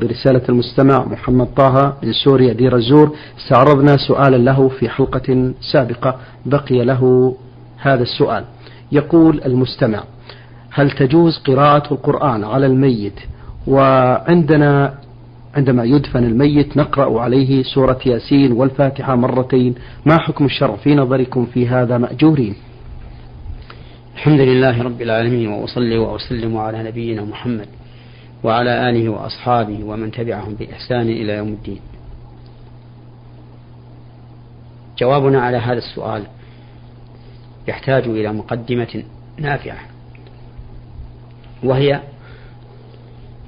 برسالة المستمع محمد طه من سوريا دير الزور استعرضنا سؤالا له في حلقة سابقة بقي له هذا السؤال. يقول المستمع هل تجوز قراءة القرآن على الميت؟ وعندنا عندما يدفن الميت نقرأ عليه سورة ياسين والفاتحة مرتين. ما حكم الشرع في نظركم في هذا مأجورين؟ الحمد لله رب العالمين وأصلي وأسلم على نبينا محمد. وعلى آله وأصحابه ومن تبعهم بإحسان إلى يوم الدين. جوابنا على هذا السؤال يحتاج إلى مقدمة نافعة وهي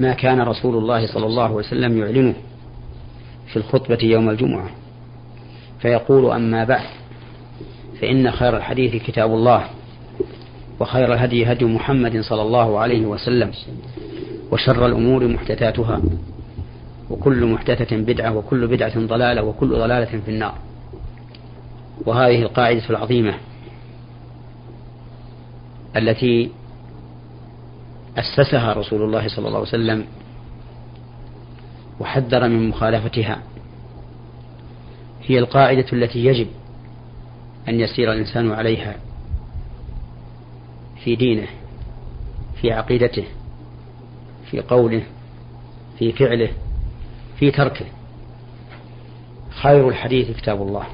ما كان رسول الله صلى الله عليه وسلم يعلنه في الخطبة يوم الجمعة فيقول أما بعد فإن خير الحديث كتاب الله وخير الهدي هدي محمد صلى الله عليه وسلم وشر الأمور محدثاتها وكل محدثة بدعة وكل بدعة ضلالة وكل ضلالة في النار. وهذه القاعدة العظيمة التي أسسها رسول الله صلى الله عليه وسلم وحذر من مخالفتها هي القاعدة التي يجب أن يسير الإنسان عليها في دينه في عقيدته في قوله في فعله في تركه. خير الحديث كتاب الله.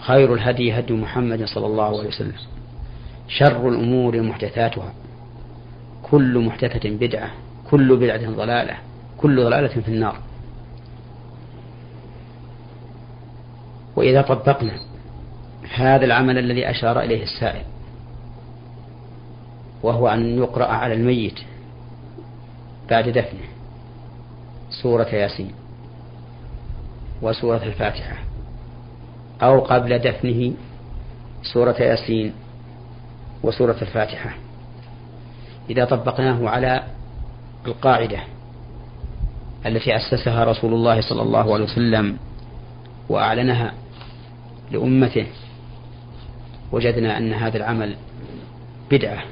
خير الهدي هدي محمد صلى الله عليه وسلم. شر الأمور محدثاتها. كل محدثة بدعة كل بدعة ضلالة كل ضلالة في النار. وإذا طبقنا هذا العمل الذي أشار إليه السائل وهو أن يقرأ على الميت بعد دفنه. سورة ياسين وسورة الفاتحة. أو قبل دفنه سورة ياسين وسورة الفاتحة. إذا طبقناه على القاعدة التي أسسها رسول الله صلى الله عليه وسلم وأعلنها لأمته وجدنا أن هذا العمل بدعة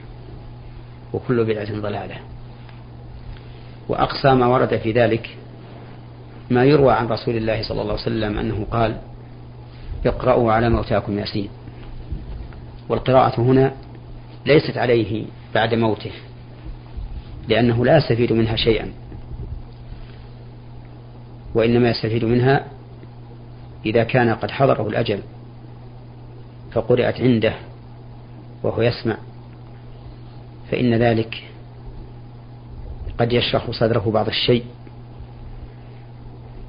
وكل بدعة ضلالة. وأقصى ما ورد في ذلك ما يروى عن رسول الله صلى الله عليه وسلم أنه قال اقرأوا على موتاكم ياسين. والقراءة هنا ليست عليه بعد موته لأنه لا يستفيد منها شيئا وإنما يستفيد منها إذا كان قد حضره الأجل فقرأت عنده وهو يسمع فإن ذلك قد يشرح صدره بعض الشيء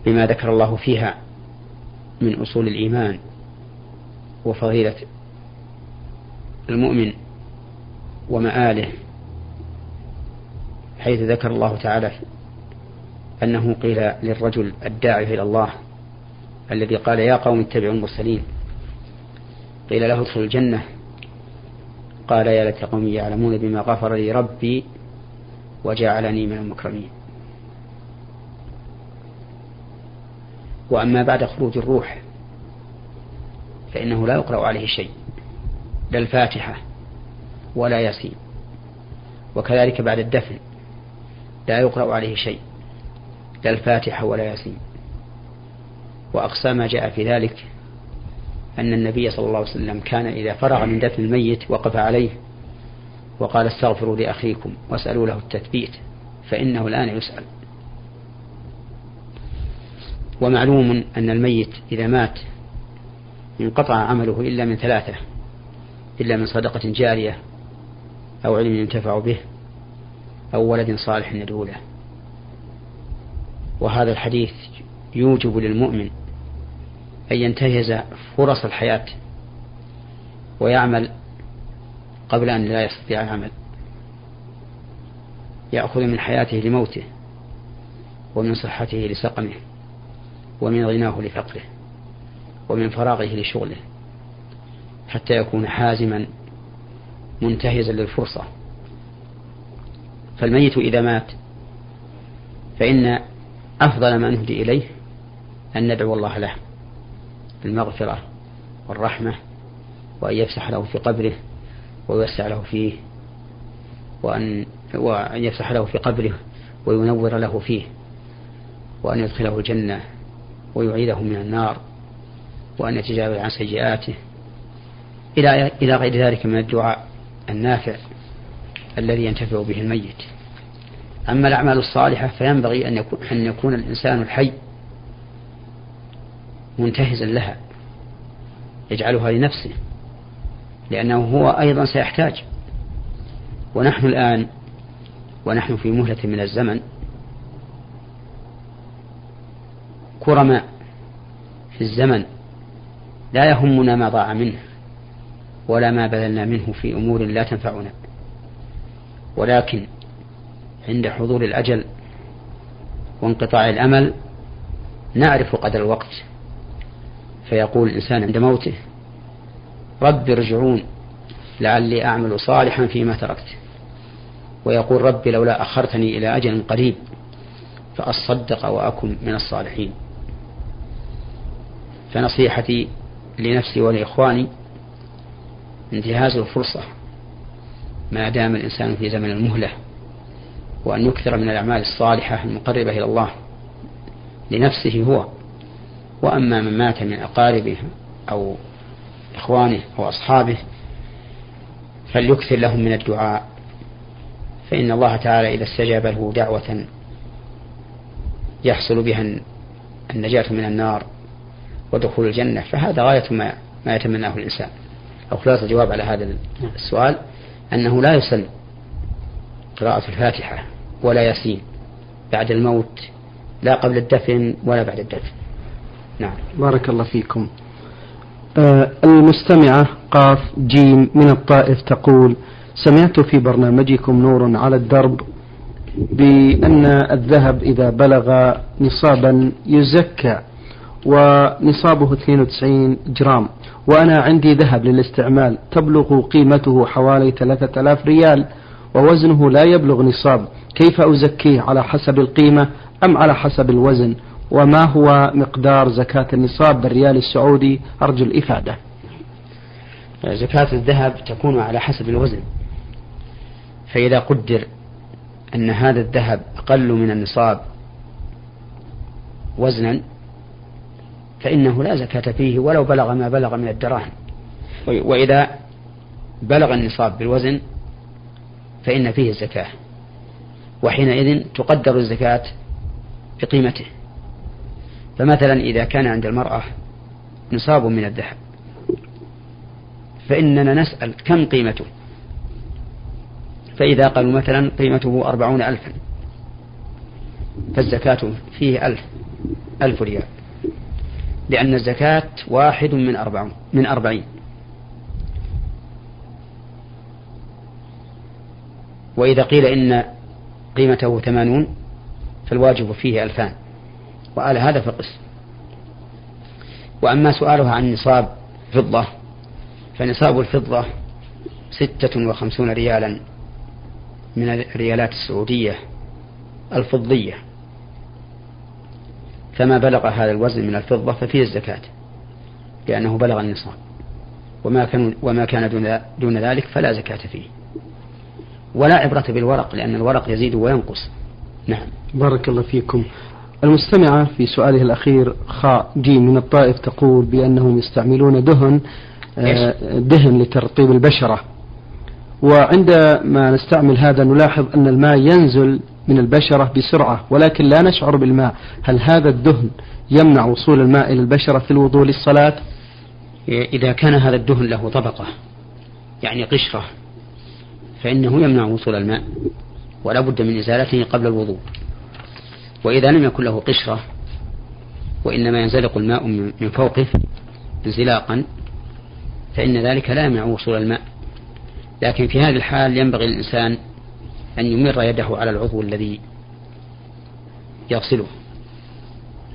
بما ذكر الله فيها من أصول الإيمان وفضيلة المؤمن ومآله حيث ذكر الله تعالى أنه قيل للرجل الداعي إلى الله الذي قال يا قوم اتبعوا المرسلين قيل له ادخل الجنة قال يا ليت قومي يعلمون بما غفر لي ربي وجعلني من المكرمين. وأما بعد خروج الروح فإنه لا يقرأ عليه شيء لا الفاتحة ولا ياسين. وكذلك بعد الدفن لا يقرأ عليه شيء لا الفاتحة ولا ياسين. وأقصى ما جاء في ذلك أن النبي صلى الله عليه وسلم كان إذا فرغ من دفن الميت وقف عليه وقال استغفروا لأخيكم واسألوا له التثبيت فإنه الآن يسأل. ومعلوم أن الميت إذا مات انقطع عمله إلا من ثلاثة إلا من صدقة جارية أو علم ينتفع به أو ولد صالح يدعو له. وهذا الحديث يوجب للمؤمن أن ينتهز فرص الحياة ويعمل قبل أن لا يستطيع العمل. يأخذ من حياته لموته ومن صحته لسقمه ومن غناه لفقره ومن فراغه لشغله حتى يكون حازما منتهزا للفرصة. فالميت إذا مات فإن أفضل ما نهدي إليه أن ندعو الله له بالمغفرة والرحمة وأن يفسح له في قبره ويوسع له فيه وأن وأن يفسح له في قبره وينور له فيه وأن يدخله الجنة ويعيده من النار وأن يتجاوز عن سيئاته. إلى إلى غير ذلك من الدعاء النافع الذي ينتفع به الميت. أما الأعمال الصالحة فينبغي أن يكون, أن يكون الإنسان الحي منتهزا لها يجعلها لنفسه. لأنه هو أيضا سيحتاج. ونحن الآن ونحن في مهلة من الزمن كرماء في الزمن لا يهمنا ما ضاع منه ولا ما بذلنا منه في أمور لا تنفعنا. ولكن عند حضور الأجل وانقطاع الأمل نعرف قدر الوقت. فيقول الإنسان عند موته رب ارجعون لعلي أعمل صالحا فيما تركت. ويقول رب لولا أخرتني إلى أجل قريب فأصدق وأكن من الصالحين. فنصيحتي لنفسي ولإخواني انتهاز الفرصة ما دام الإنسان في زمن المهلة وأن يكثر من الأعمال الصالحة المقربة إلى الله لنفسه هو وأما من مات من أقاربه أو إخوانه أو أصحابه فليكثر لهم من الدعاء فإن الله تعالى إذا استجاب له دعوة يحصل بها النجاة من النار ودخول الجنة فهذا غاية ما, ما يتمناه الإنسان. أو خلاصة الجواب على هذا السؤال أنه لا يسن قراءة الفاتحة ولا ياسين بعد الموت لا قبل الدفن ولا بعد الدفن. نعم. بارك الله فيكم. آه المستمعة قاف جيم من الطائف تقول سمعت في برنامجكم نور على الدرب بأن الذهب إذا بلغ نصابا يزكى ونصابه 92 جرام وأنا عندي ذهب للاستعمال تبلغ قيمته حوالي 3000 ريال ووزنه لا يبلغ نصاب كيف أزكيه على حسب القيمة أم على حسب الوزن؟ وما هو مقدار زكاة النصاب بالريال السعودي؟ أرجو الإفادة. زكاة الذهب تكون على حسب الوزن. فإذا قدر أن هذا الذهب أقل من النصاب وزنا فإنه لا زكاة فيه ولو بلغ ما بلغ من الدراهم. وإذا بلغ النصاب بالوزن فإن فيه الزكاة. وحينئذ تقدر الزكاة بقيمته. فمثلا إذا كان عند المرأة نصاب من الذهب فإننا نسأل كم قيمته؟ فإذا قالوا مثلا قيمته أربعون ألفا فالزكاة فيه ألف ألف ريال. لأن الزكاة واحد من أربعين من أربعين. وإذا قيل إن قيمته ثمانون فالواجب فيه ألفان. وعلى هذا فقس. وأما سؤالها عن نصاب فضة فنصاب الفضة ستة وخمسون ريالا من الريالات السعودية الفضية. فما بلغ هذا الوزن من الفضة ففيه الزكاة لأنه بلغ النصاب. وما كان وما كان دون ذلك فلا زكاة فيه. ولا عبرة بالورق لأن الورق يزيد وينقص. نعم. بارك الله فيكم. المستمعة في سؤاله الأخير خاء جيم من الطائف تقول بأنهم يستعملون دهن دهن لترطيب البشرة. وعندما نستعمل هذا نلاحظ أن الماء ينزل من البشرة بسرعة ولكن لا نشعر بالماء. هل هذا الدهن يمنع وصول الماء إلى البشرة في الوضوء للصلاة؟ إذا كان هذا الدهن له طبقة يعني قشرة فإنه يمنع وصول الماء ولا بد من إزالته قبل الوضوء. وإذا لم يكن له قشرة وإنما ينزلق الماء من فوقه انزلاقا فإن ذلك لا يمنع وصول الماء. لكن في هذه الحال ينبغي للإنسان أن يمر يده على العضو الذي يغسله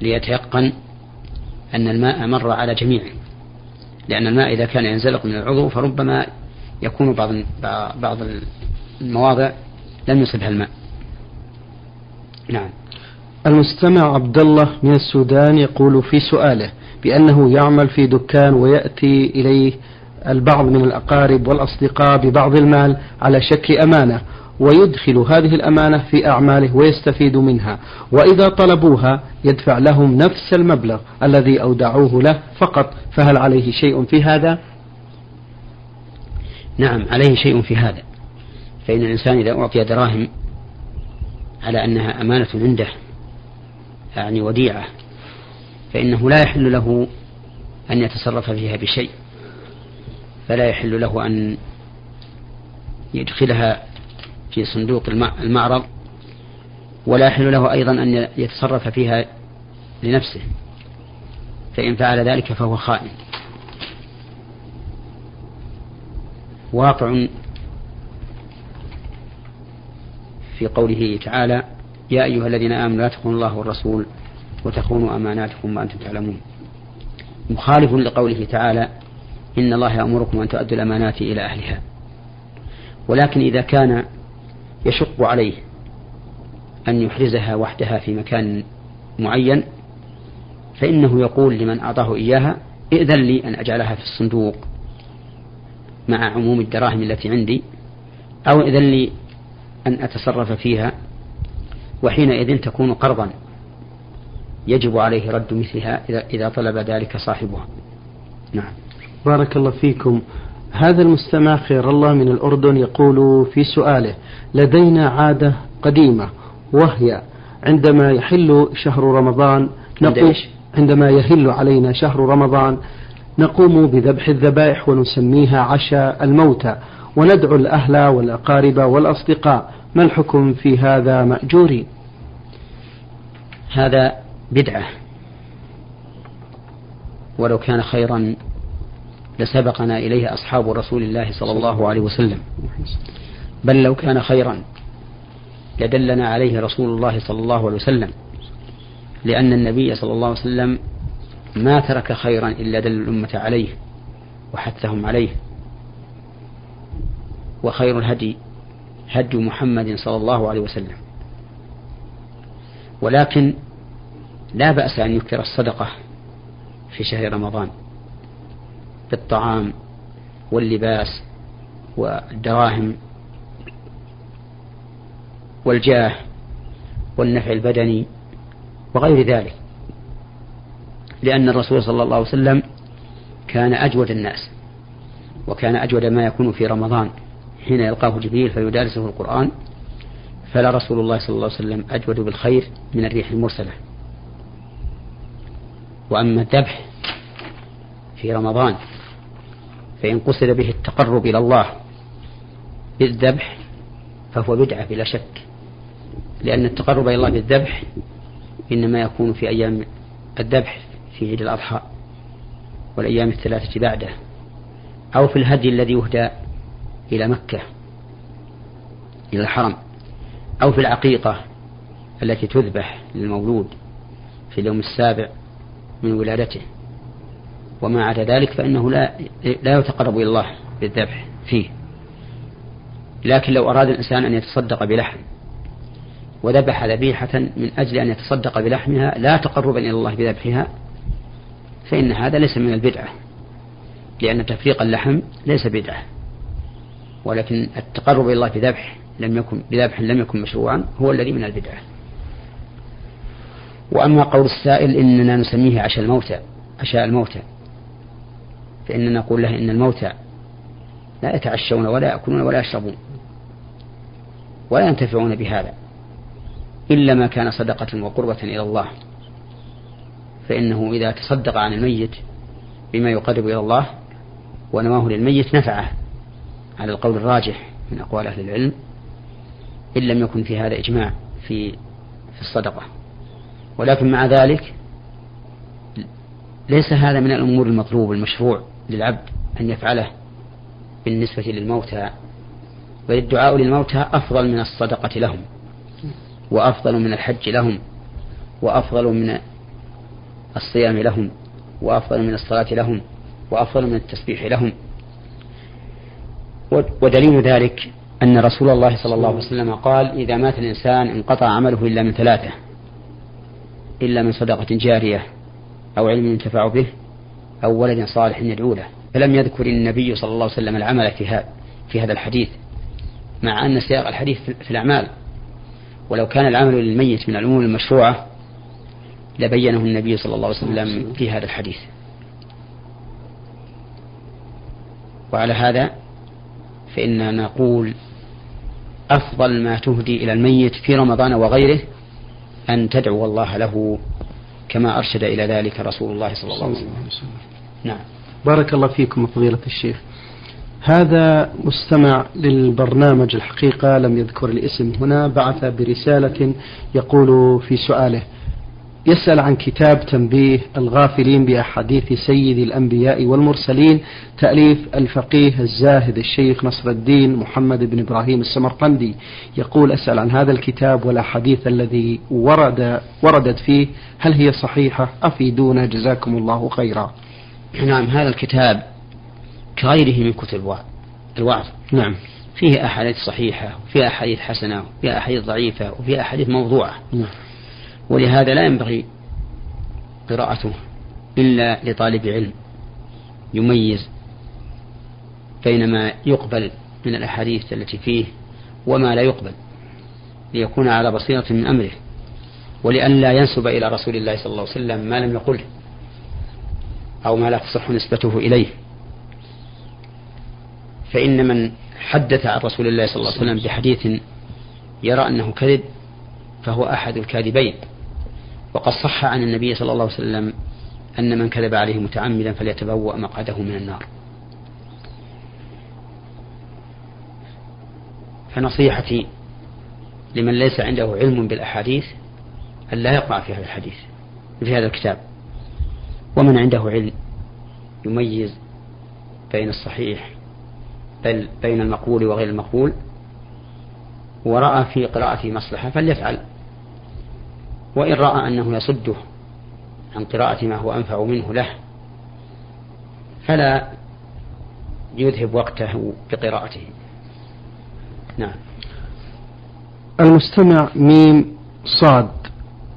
ليتيقن أن الماء مر على جميعه. لأن الماء إذا كان ينزلق من العضو فربما يكون بعض بعض المواضع لم يصبها الماء. نعم. المستمع عبد الله من السودان يقول في سؤاله بأنه يعمل في دكان ويأتي إليه البعض من الأقارب والأصدقاء ببعض المال على شك أمانة ويدخل هذه الأمانة في أعماله ويستفيد منها وإذا طلبوها يدفع لهم نفس المبلغ الذي أودعوه له فقط. فهل عليه شيء في هذا؟ نعم عليه شيء في هذا. فإن الإنسان إذا أعطي دراهم على أنها أمانة عنده يعني وديعة فإنه لا يحل له أن يتصرف فيها بشيء. فلا يحل له أن يدخلها في صندوق المعرض ولا يحل له أيضا أن يتصرف فيها لنفسه فإن فعل ذلك فهو خائن. واقع في قوله تعالى يا أيها الذين آمنوا لا تخونوا الله والرسول وتخونوا أماناتكم وأنتم تعلمون. مخالف لقوله تعالى إن الله يأمركم أن تؤدوا الأمانات إلى أهلها. ولكن إذا كان يشق عليه أن يحرزها وحدها في مكان معين فإنه يقول لمن أعطاه إياها ائذن لي أن أجعلها في الصندوق مع عموم الدراهم التي عندي أو ائذن لي أن أتصرف فيها وحينئذ تكون قرضا يجب عليه رد مثلها إذا طلب ذلك صاحبها. نعم. بارك الله فيكم. هذا المستمع خير الله من الأردن يقول في سؤاله لدينا عادة قديمة وهي عندما يحل شهر رمضان نقوم عندما يهل علينا شهر رمضان نقوم بذبح الذبائح ونسميها عشاء الموتى وندعو الأهل والأقارب والأصدقاء. ما الحكم في هذا مأجورين هذا بدعة. ولو كان خيرا لسبقنا إليه أصحاب رسول الله صلى الله عليه وسلم. بل لو كان خيرا لدلنا عليه رسول الله صلى الله عليه وسلم لأن النبي صلى الله عليه وسلم ما ترك خيرا إلا دل الأمة عليه وحثهم عليه. وخير الهدي هدي محمد صلى الله عليه وسلم. ولكن لا بأس أن يكثر الصدقة في شهر رمضان. بالطعام واللباس والدراهم والجاه والنفع البدني وغير ذلك لأن الرسول صلى الله عليه وسلم كان أجود الناس وكان أجود ما يكون في رمضان. حين يلقاه جبريل فيدارسه القرآن فلا رسول الله صلى الله عليه وسلم أجود بالخير من الريح المرسلة. وأما الذبح في رمضان فإن قصد به التقرب إلى الله بالذبح فهو بدعة بلا شك. لأن التقرب إلى الله بالذبح إنما يكون في أيام الذبح في عيد الأضحى والأيام الثلاثة بعده أو في الهدي الذي يهدى إلى مكة إلى الحرم أو في العقيقة التي تذبح للمولود في اليوم السابع من ولادته. وما عدا ذلك فإنه لا لا يتقرب إلى الله بالذبح فيه. لكن لو أراد الإنسان أن يتصدق بلحم وذبح ذبيحة من أجل أن يتصدق بلحمها لا تقربا إلى الله بذبحها فإن هذا ليس من البدعة لأن تفريق اللحم ليس بدعة. ولكن التقرب إلى الله بذبح لم يكن بذبح لم يكن مشروعا هو الذي من البدعة. وأما قول السائل إننا نسميه عشاء الموتى عشاء الموتى فإننا نقول له إن الموتى لا يتعشون ولا يأكلون ولا يشربون ولا ينتفعون بهذا إلا ما كان صدقة وقربة إلى الله. فإنه إذا تصدق عن الميت بما يقرب إلى الله ونواه للميت نفعه على القول الراجح من أقوال أهل العلم إن لم يكن في هذا إجماع في في الصدقة. ولكن مع ذلك ليس هذا من الأمور المطلوب المشروع. للعبد أن يفعله بالنسبة للموتى بل الدعاء للموتى أفضل من الصدقة لهم وأفضل من الحج لهم وأفضل من الصيام لهم وأفضل من الصلاة لهم وأفضل من التسبيح لهم. ودليل ذلك أن رسول الله صلى الله عليه وسلم قال إذا مات الإنسان انقطع عمله إلا من ثلاثة إلا من صدقة جارية أو علم ينتفع به أو ولد صالح يدعو له. فلم يذكر النبي صلى الله عليه وسلم العمل في هذا في هذا الحديث مع أن سياق الحديث في الأعمال. ولو كان العمل للميت من الأمور المشروعة لبينه النبي صلى الله عليه وسلم في هذا الحديث. وعلى هذا فإننا نقول أفضل ما تهدي إلى الميت في رمضان وغيره أن تدعو الله له كما أرشد إلى ذلك رسول الله صلى الله عليه وسلم. نعم. بارك الله فيكم فضيلة الشيخ. هذا مستمع للبرنامج الحقيقة لم يذكر الاسم هنا بعث برسالة يقول في سؤاله يسأل عن كتاب تنبيه الغافلين بأحاديث سيد الأنبياء والمرسلين تأليف الفقيه الزاهد الشيخ نصر الدين محمد بن إبراهيم السمرقندي. يقول أسأل عن هذا الكتاب والأحاديث الذي ورد وردت فيه هل هي صحيحة؟ أفيدونا جزاكم الله خيرا. نعم هذا الكتاب كغيره من كتب الوعظ. نعم. فيه أحاديث صحيحة وفيه أحاديث حسنة وفيه أحاديث ضعيفة وفيه أحاديث موضوعة. نعم. ولهذا لا ينبغي قراءته إلا لطالب علم يميز بين ما يقبل من الأحاديث التي فيه وما لا يقبل ليكون على بصيرة من أمره ولأن لا ينسب إلى رسول الله صلى الله عليه وسلم ما لم يقله أو ما لا تصح نسبته إليه. فإن من حدث عن رسول الله صلى الله عليه وسلم بحديث يرى أنه كذب فهو أحد الكاذبين. وقد صح عن النبي صلى الله عليه وسلم أن من كذب عليه متعمدا فليتبوأ مقعده من النار. فنصيحتي لمن ليس عنده علم بالأحاديث أن لا يقع في هذا الحديث في هذا الكتاب. ومن عنده علم يميز بين الصحيح بل بين المقبول وغير المقبول. ورأى في قراءته مصلحة فليفعل. وإن رأى أنه يصده عن قراءة ما هو أنفع منه له فلا يذهب وقته بقراءته. نعم. المستمع ميم صاد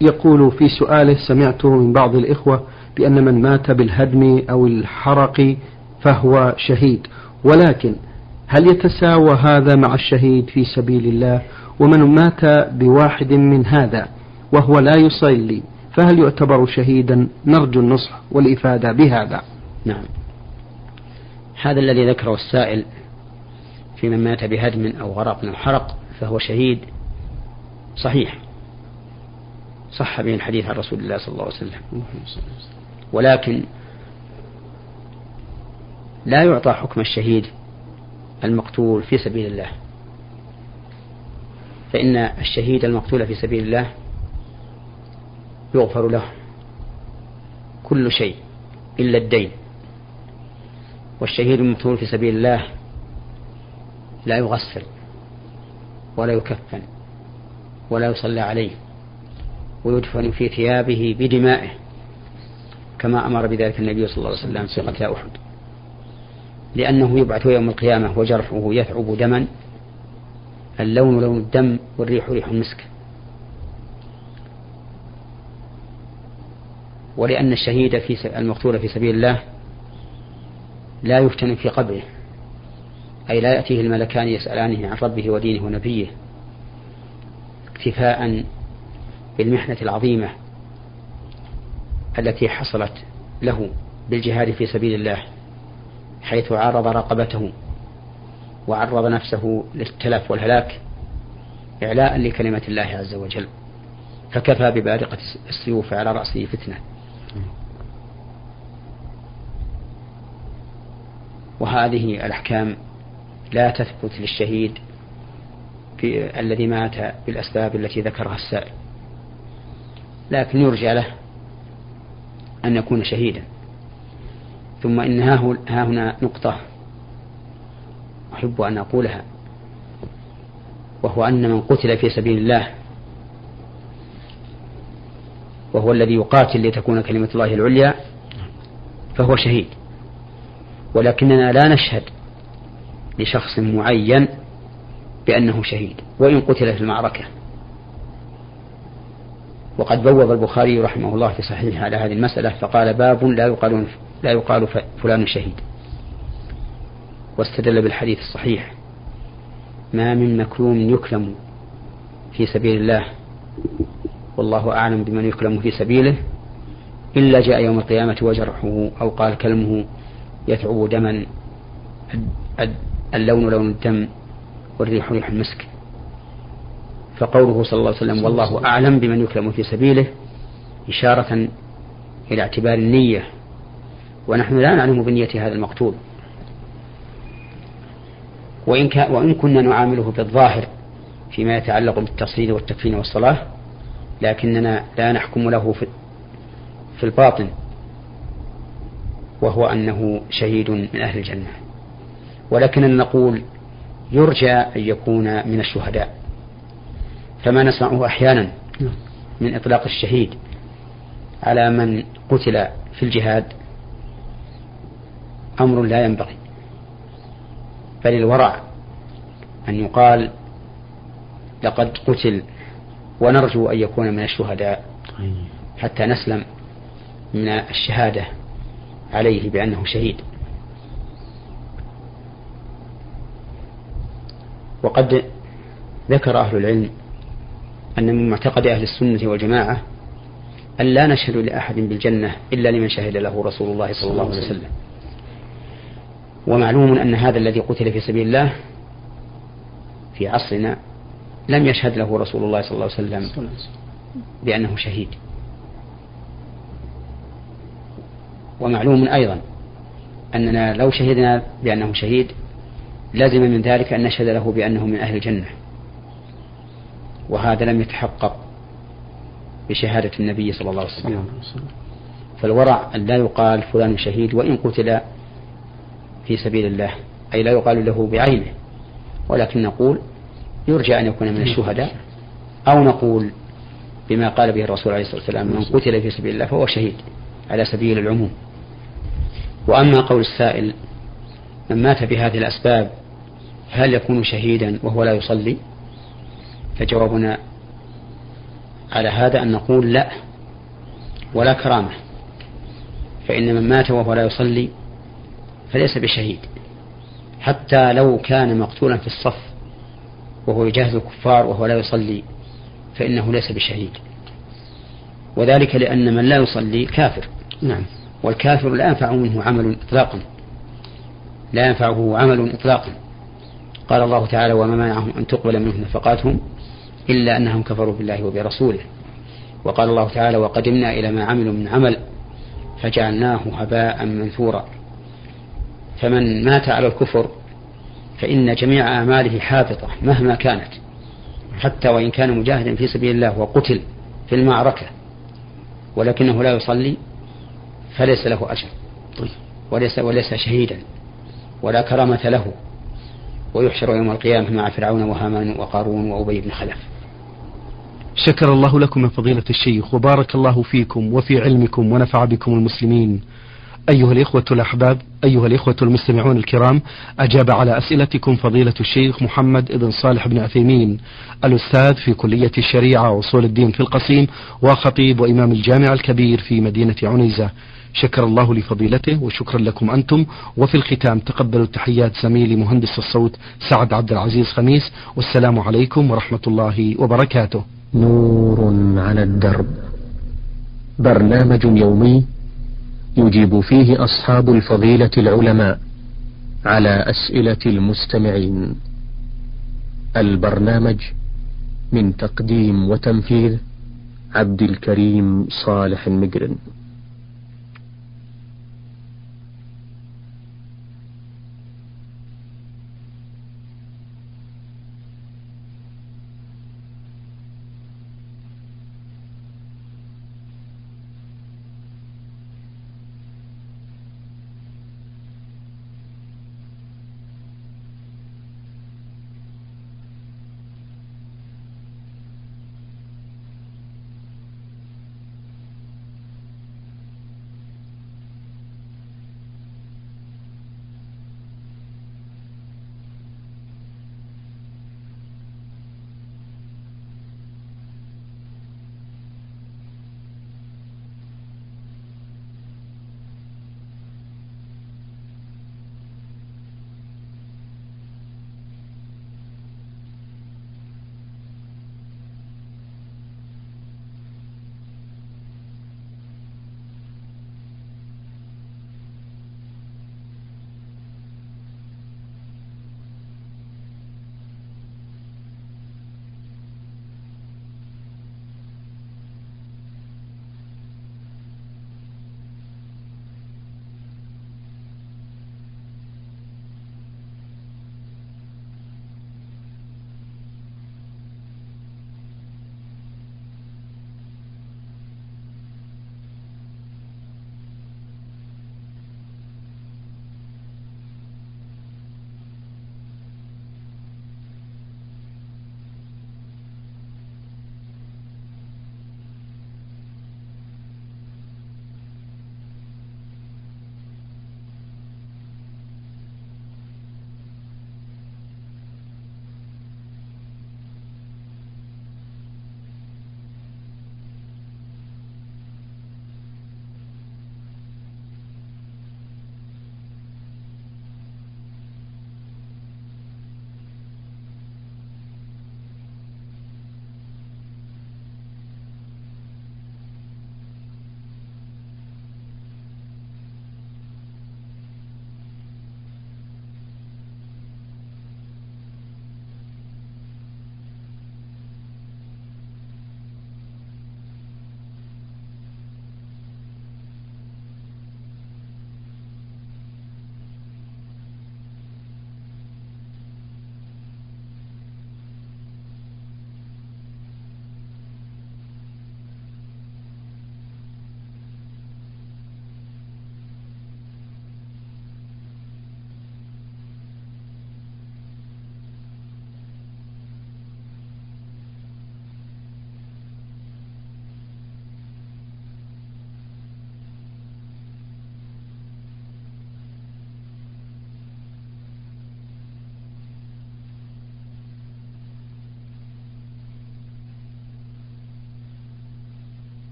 يقول في سؤاله سمعته من بعض الإخوة بأن من مات بالهدم أو الحرق فهو شهيد. ولكن هل يتساوى هذا مع الشهيد في سبيل الله؟ ومن مات بواحد من هذا؟ وهو لا يصلي فهل يعتبر شهيدا؟ نرجو النصح والإفادة بهذا. نعم. هذا الذي ذكره السائل في من مات بهدم أو غرق أو حرق فهو شهيد. صحيح. صح به الحديث عن رسول الله صلى الله عليه وسلم. ولكن لا يعطى حكم الشهيد المقتول في سبيل الله. فإن الشهيد المقتول في سبيل الله يغفر له كل شيء إلا الدين. والشهيد المقتول في سبيل الله لا يغسل ولا يكفن ولا يصلى عليه ويدفن في ثيابه بدمائه كما أمر بذلك النبي صلى الله عليه وسلم في أحد. لأنه يبعث يوم القيامة وجرحه يثعب دما اللون لون الدم والريح ريح المسك. ولأن الشهيد في المقتول في سبيل الله لا يفتن في قبره. أي لا يأتيه الملكان يسألانه عن ربه ودينه ونبيه اكتفاء بالمحنة العظيمة التي حصلت له بالجهاد في سبيل الله حيث عرض رقبته وعرض نفسه للتلف والهلاك إعلاء لكلمة الله عز وجل فكفى ببارقة السيوف على رأسه فتنة. وهذه الأحكام لا تثبت للشهيد في الذي مات بالأسباب التي ذكرها السائل. لكن يرجى له أن يكون شهيدا. ثم إن ها هنا نقطة أحب أن أقولها وهو أن من قتل في سبيل الله وهو الذي يقاتل لتكون كلمة الله العليا فهو شهيد. ولكننا لا نشهد لشخص معين بأنه شهيد وإن قتل في المعركة. وقد بوب البخاري رحمه الله في صحيحه على هذه المسألة فقال باب لا يقال لا يقال فلان شهيد. واستدل بالحديث الصحيح ما من مكلوم يكلم في سبيل الله والله أعلم بمن يكلم في سبيله إلا جاء يوم القيامة وجرحه أو قال كلمه يتعب دما اللون لون الدم والريح ريح المسك. فقوله صلى الله عليه وسلم والله أعلم بمن يكلم في سبيله إشارة إلى اعتبار النية. ونحن لا نعلم بنية هذا المقتول. وإن, وإن كنا نعامله بالظاهر فيما يتعلق بالتصليل والتكفين والصلاة لكننا لا نحكم له في, في الباطن وهو أنه شهيد من أهل الجنة. ولكننا نقول يرجى أن يكون من الشهداء. فما نسمعه أحيانا من إطلاق الشهيد على من قتل في الجهاد أمر لا ينبغي. بل الورع أن يقال لقد قتل ونرجو أن يكون من الشهداء حتى نسلم من الشهادة عليه بأنه شهيد. وقد ذكر أهل العلم أن من معتقد أهل السنة والجماعة أن لا نشهد لأحد بالجنة إلا لمن شهد له رسول الله صلى الله عليه وسلم. ومعلوم أن هذا الذي قتل في سبيل الله في عصرنا لم يشهد له رسول الله صلى الله عليه وسلم بأنه شهيد. ومعلوم أيضا أننا لو شهدنا بأنه شهيد لازم من ذلك أن نشهد له بأنه من أهل الجنة. وهذا لم يتحقق بشهادة النبي صلى الله عليه وسلم. فالورع أن لا يقال فلان شهيد وإن قتل في سبيل الله أي لا يقال له بعينه. ولكن نقول يرجى أن يكون من الشهداء أو نقول بما قال به الرسول عليه الصلاة والسلام من قتل في سبيل الله فهو شهيد على سبيل العموم. وأما قول السائل من مات بهذه الأسباب هل يكون شهيدا وهو لا يصلي؟ فجوابنا على هذا أن نقول لا ولا كرامة. فإن من مات وهو لا يصلي فليس بشهيد. حتى لو كان مقتولا في الصف وهو يجاهد الكفار وهو لا يصلي فإنه ليس بشهيد. وذلك لأن من لا يصلي كافر. نعم. والكافر لا ينفع منه عمل إطلاقا. لا ينفعه عمل إطلاقا. قال الله تعالى وما منعهم أن تقبل منهم نفقاتهم إلا أنهم كفروا بالله وبرسوله. وقال الله تعالى وقدمنا إلى ما عملوا من عمل فجعلناه هباء منثورا. فمن مات على الكفر فإن جميع أعماله حابطة مهما كانت حتى وإن كان مجاهدا في سبيل الله وقتل في المعركة ولكنه لا يصلي فليس له أجر. وليس وليس شهيدا ولا كرامة له ويحشر يوم القيامة مع فرعون وهامان وقارون وأبي بن خلف شكر الله لكم من فضيلة الشيخ وبارك الله فيكم وفي علمكم ونفع بكم المسلمين أيها الإخوة الأحباب أيها الإخوة المستمعون الكرام أجاب على أسئلتكم فضيلة الشيخ محمد بن صالح بن عثيمين الأستاذ في كلية الشريعة وأصول الدين في القصيم وخطيب وإمام الجامع الكبير في مدينة عنيزة. شكر الله لفضيلته وشكرا لكم أنتم. وفي الختام تقبلوا تحيات زميلي مهندس الصوت سعد عبد العزيز خميس والسلام عليكم ورحمة الله وبركاته. نور على الدرب. برنامج يومي يجيب فيه أصحاب الفضيلة العلماء على أسئلة المستمعين. البرنامج من تقديم وتنفيذ عبد الكريم صالح المقرن